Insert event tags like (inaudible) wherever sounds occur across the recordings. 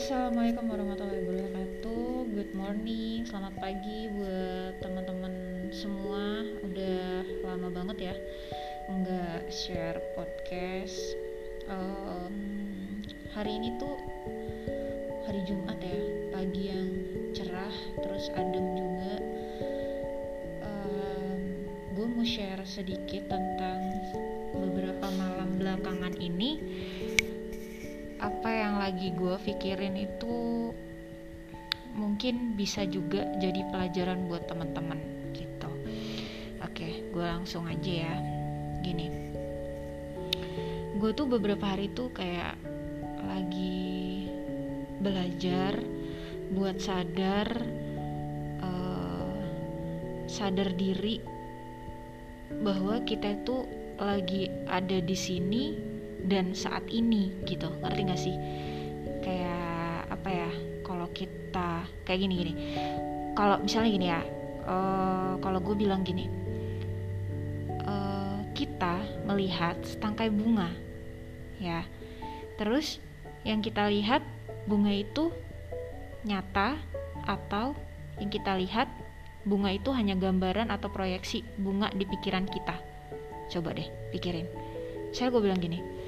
Assalamualaikum warahmatullahi wabarakatuh. Good morning, selamat pagi buat teman-teman semua. Udah lama banget ya nggak share podcast. Um, Hari ini tuh hari Jumat ya Pagi yang cerah, terus adem juga. Um, Gue mau share sedikit tentang beberapa malam belakangan ini apa yang lagi gue pikirin itu mungkin bisa juga jadi pelajaran buat teman-teman gitu. Oke gue langsung aja ya. Gini. Gue tuh beberapa hari tuh kayak lagi belajar buat sadar uh, sadar diri bahwa kita itu lagi ada di sini dan saat ini gitu. Ngerti gak sih? Kayak apa ya kalau kita kayak gini gini. Kalau misalnya gini ya uh, kalau gue bilang gini uh, kita melihat setangkai bunga ya. Terus yang kita lihat bunga itu nyata atau yang kita lihat bunga itu hanya gambaran atau proyeksi bunga di pikiran kita? Coba deh pikirin. Saya gue bilang gini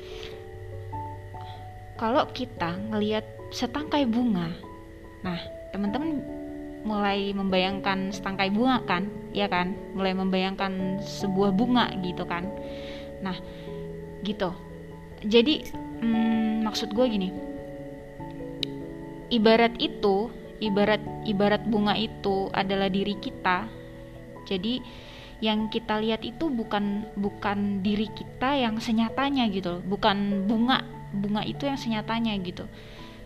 kalau kita ngelihat setangkai bunga nah teman-teman mulai membayangkan setangkai bunga kan? Ya kan? Mulai membayangkan sebuah bunga gitu kan? Nah gitu. Jadi hmm, maksud gue gini. Ibarat itu ibarat ibarat bunga itu adalah diri kita. Jadi yang kita lihat itu bukan bukan diri kita yang senyatanya gitu bukan bunga bunga itu yang senyatanya gitu.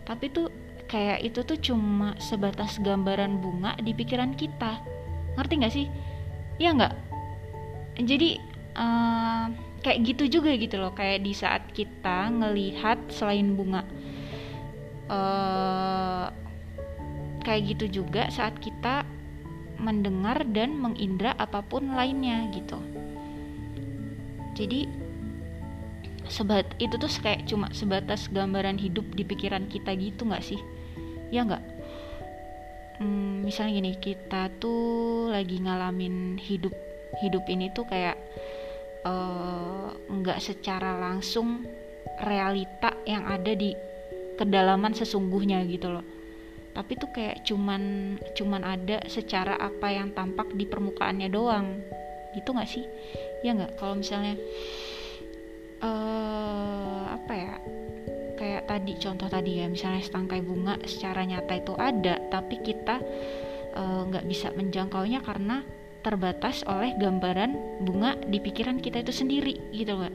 Tapi tuh kayak itu tuh cuma sebatas gambaran bunga di pikiran kita. Ngerti nggak sih? Ya nggak? Jadi uh, kayak gitu juga gitu loh. Kayak di saat kita ngelihat selain bunga uh, kayak gitu juga saat kita mendengar dan mengindra apa pun lainnya gitu. Jadi sebat itu tuh kayak cuma sebatas gambaran hidup di pikiran kita gitu nggak sih? Ya nggak? Hmm, misalnya gini kita tuh lagi ngalamin hidup hidup ini tuh kayak eh, nggak uh, secara langsung realita yang ada di kedalaman sesungguhnya gitu loh. Tapi tuh kayak cuman cuman ada secara apa yang tampak di permukaannya doang. Gitu nggak sih? Ya nggak? Kalau misalnya uh, tadi contoh tadi ya misalnya setangkai bunga secara nyata itu ada tapi kita eh, nggak uh, bisa menjangkaunya karena terbatas oleh gambaran bunga di pikiran kita itu sendiri gitu nggak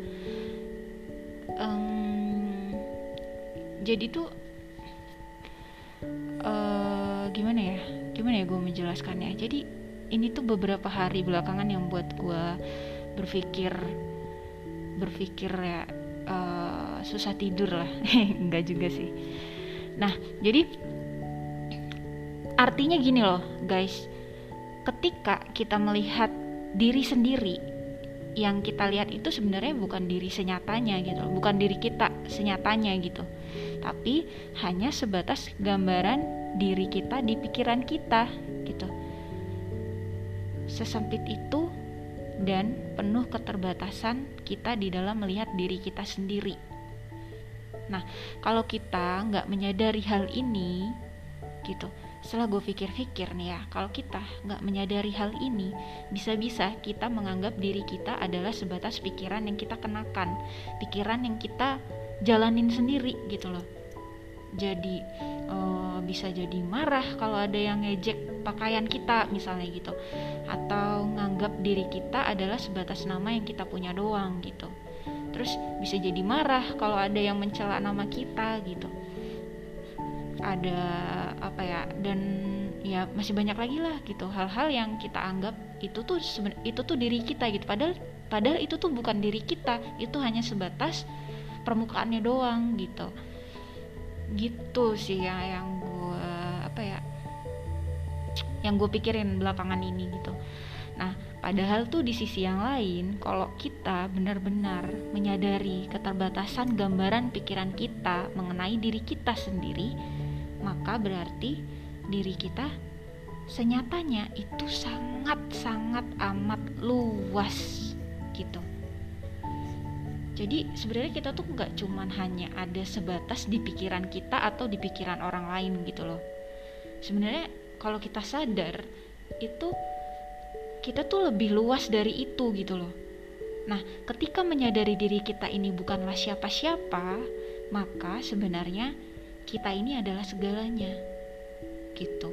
jadi tuh uh, gimana ya gimana ya gue menjelaskannya? Jadi ini tuh beberapa hari belakangan yang buat gue berpikir berpikir ya uh, susah tidur lah. (laughs) Enggak juga sih. Nah jadi artinya gini loh guys. Ketika kita melihat diri sendiri yang kita lihat itu sebenarnya bukan diri senyatanya gitu bukan diri kita senyatanya gitu. Tapi hanya sebatas gambaran diri kita di pikiran kita gitu. Sesempit itu dan penuh keterbatasan kita di dalam melihat diri kita sendiri. Nah, kalau kita nggak menyadari hal ini, gitu. Setelah gue pikir-pikir nih ya, kalau kita nggak menyadari hal ini, bisa-bisa kita menganggap diri kita adalah sebatas pikiran yang kita kenakan, pikiran yang kita jalanin sendiri gitu loh jadi uh, bisa jadi marah kalau ada yang ngejek pakaian kita misalnya gitu. Atau nganggap diri kita adalah sebatas nama yang kita punya doang gitu. Terus bisa jadi marah kalau ada yang mencela nama kita gitu. Ada apa ya dan ya masih banyak lagi lah gitu. Hal-hal yang kita anggap itu tuh itu tuh diri kita gitu. Padahal padahal itu tuh bukan diri kita itu hanya sebatas permukaannya doang gitu gitu sih ya yang gue apa ya yang gue pikirin belakangan ini gitu. Nah padahal tuh di sisi yang lain kalau kita benar-benar menyadari keterbatasan gambaran pikiran kita mengenai diri kita sendiri maka berarti diri kita senyatanya itu sangat-sangat amat luas gitu jadi sebenarnya kita tuh nggak cuman hanya ada sebatas di pikiran kita atau di pikiran orang lain gitu loh sebenarnya kalau kita sadar itu kita tuh lebih luas dari itu gitu loh Nah, ketika menyadari diri kita ini bukanlah siapa-siapa, maka sebenarnya kita ini adalah segalanya. Gitu.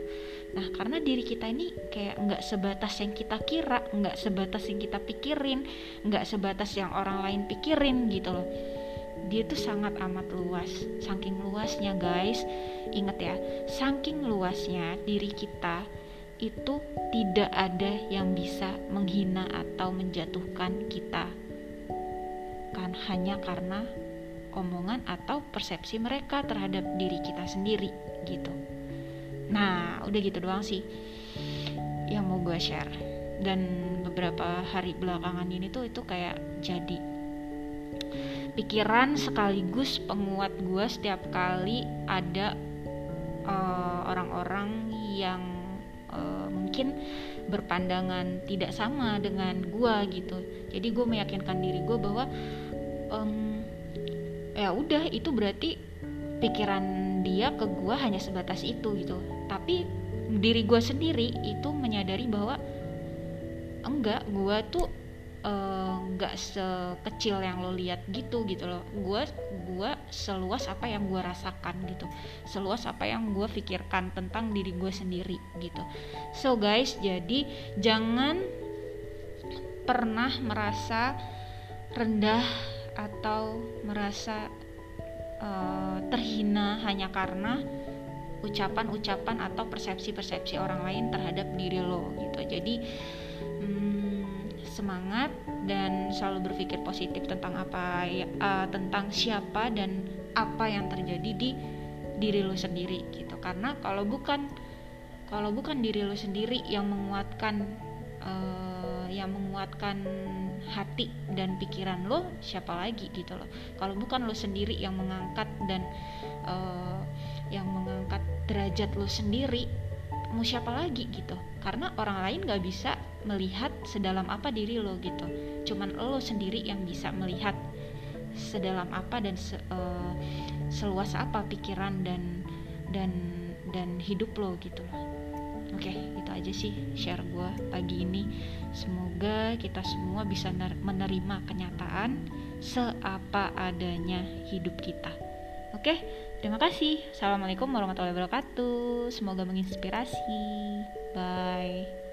Nah, karena diri kita ini kayak nggak sebatas yang kita kira, nggak sebatas yang kita pikirin, nggak sebatas yang orang lain pikirin gitu loh. Dia tuh sangat amat luas, saking luasnya guys. Ingat ya, saking luasnya diri kita itu tidak ada yang bisa menghina atau menjatuhkan kita kan hanya karena omongan atau persepsi mereka terhadap diri kita sendiri gitu nah udah gitu doang sih yang mau gue share. Dan beberapa hari belakangan ini tuh itu kayak jadi pikiran sekaligus penguat gue setiap kali ada eh, orang-orang uh, yang uh, mungkin berpandangan tidak sama dengan gue gitu. Jadi gue meyakinkan diri gue bahwa um, ya udah itu berarti pikiran dia ke gue hanya sebatas itu gitu. Tapi diri gue sendiri itu menyadari bahwa enggak gue tuh nggak uh, sekecil yang lo lihat gitu gitu loh. Gue gue seluas apa yang gue rasakan gitu. Seluas apa yang gue pikirkan tentang diri gue sendiri gitu. So guys jadi jangan pernah merasa rendah atau merasa uh, terhina hanya karena ucapan-ucapan atau persepsi-persepsi orang lain terhadap diri lo gitu. Jadi semangat dan selalu berpikir positif tentang apa ya, uh, tentang siapa dan apa yang terjadi di diri lo sendiri gitu. Karena kalau bukan kalau bukan diri lo sendiri yang menguatkan uh, yang menguatkan hati dan pikiran lo siapa lagi gitu loh. Kalau bukan lo sendiri yang mengangkat dan uh, yang mengangkat derajat lo sendiri mau siapa lagi gitu. Karena orang lain gak bisa melihat sedalam apa diri lo gitu. Cuman lo sendiri yang bisa melihat sedalam apa dan se, uh, seluas apa pikiran dan dan dan hidup lo gitu oke okay, itu aja sih share gue pagi ini semoga kita semua bisa menerima kenyataan seapa adanya hidup kita oke okay? Terima kasih. Assalamualaikum warahmatullahi wabarakatuh. Semoga menginspirasi. Bye.